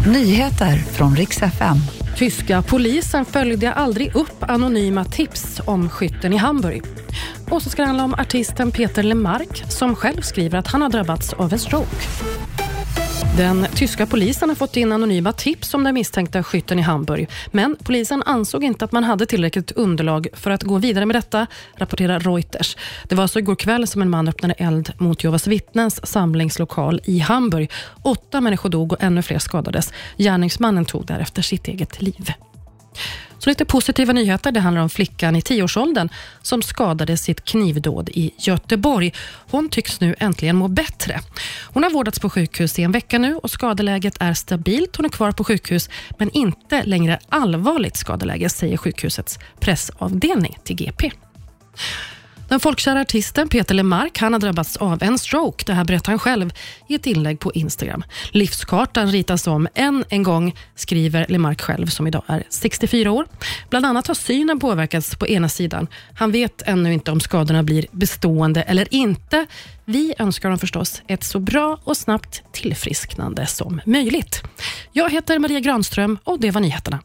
Nyheter från riks FM. Tyska polisen följde aldrig upp anonyma tips om skytten i Hamburg. Och så ska det handla om artisten Peter Lemark som själv skriver att han har drabbats av en stroke. Den tyska polisen har fått in anonyma tips om den misstänkta skytten i Hamburg. Men polisen ansåg inte att man hade tillräckligt underlag för att gå vidare med detta, rapporterar Reuters. Det var så igår kväll som en man öppnade eld mot Jehovas vittnens samlingslokal i Hamburg. Åtta människor dog och ännu fler skadades. Gärningsmannen tog därefter sitt eget liv. Så lite positiva nyheter. Det handlar om flickan i tioårsåldern som skadade sitt knivdåd i Göteborg. Hon tycks nu äntligen må bättre. Hon har vårdats på sjukhus i en vecka nu och skadeläget är stabilt. Hon är kvar på sjukhus, men inte längre allvarligt skadeläge, säger sjukhusets pressavdelning till GP. Den folkkära artisten Peter Lemark han har drabbats av en stroke. Det här berättar han själv i ett inlägg på Instagram. Livskartan ritas om än en gång, skriver Lemark själv som idag är 64 år. Bland annat har synen påverkats på ena sidan. Han vet ännu inte om skadorna blir bestående eller inte. Vi önskar honom förstås ett så bra och snabbt tillfrisknande som möjligt. Jag heter Maria Granström och det var nyheterna.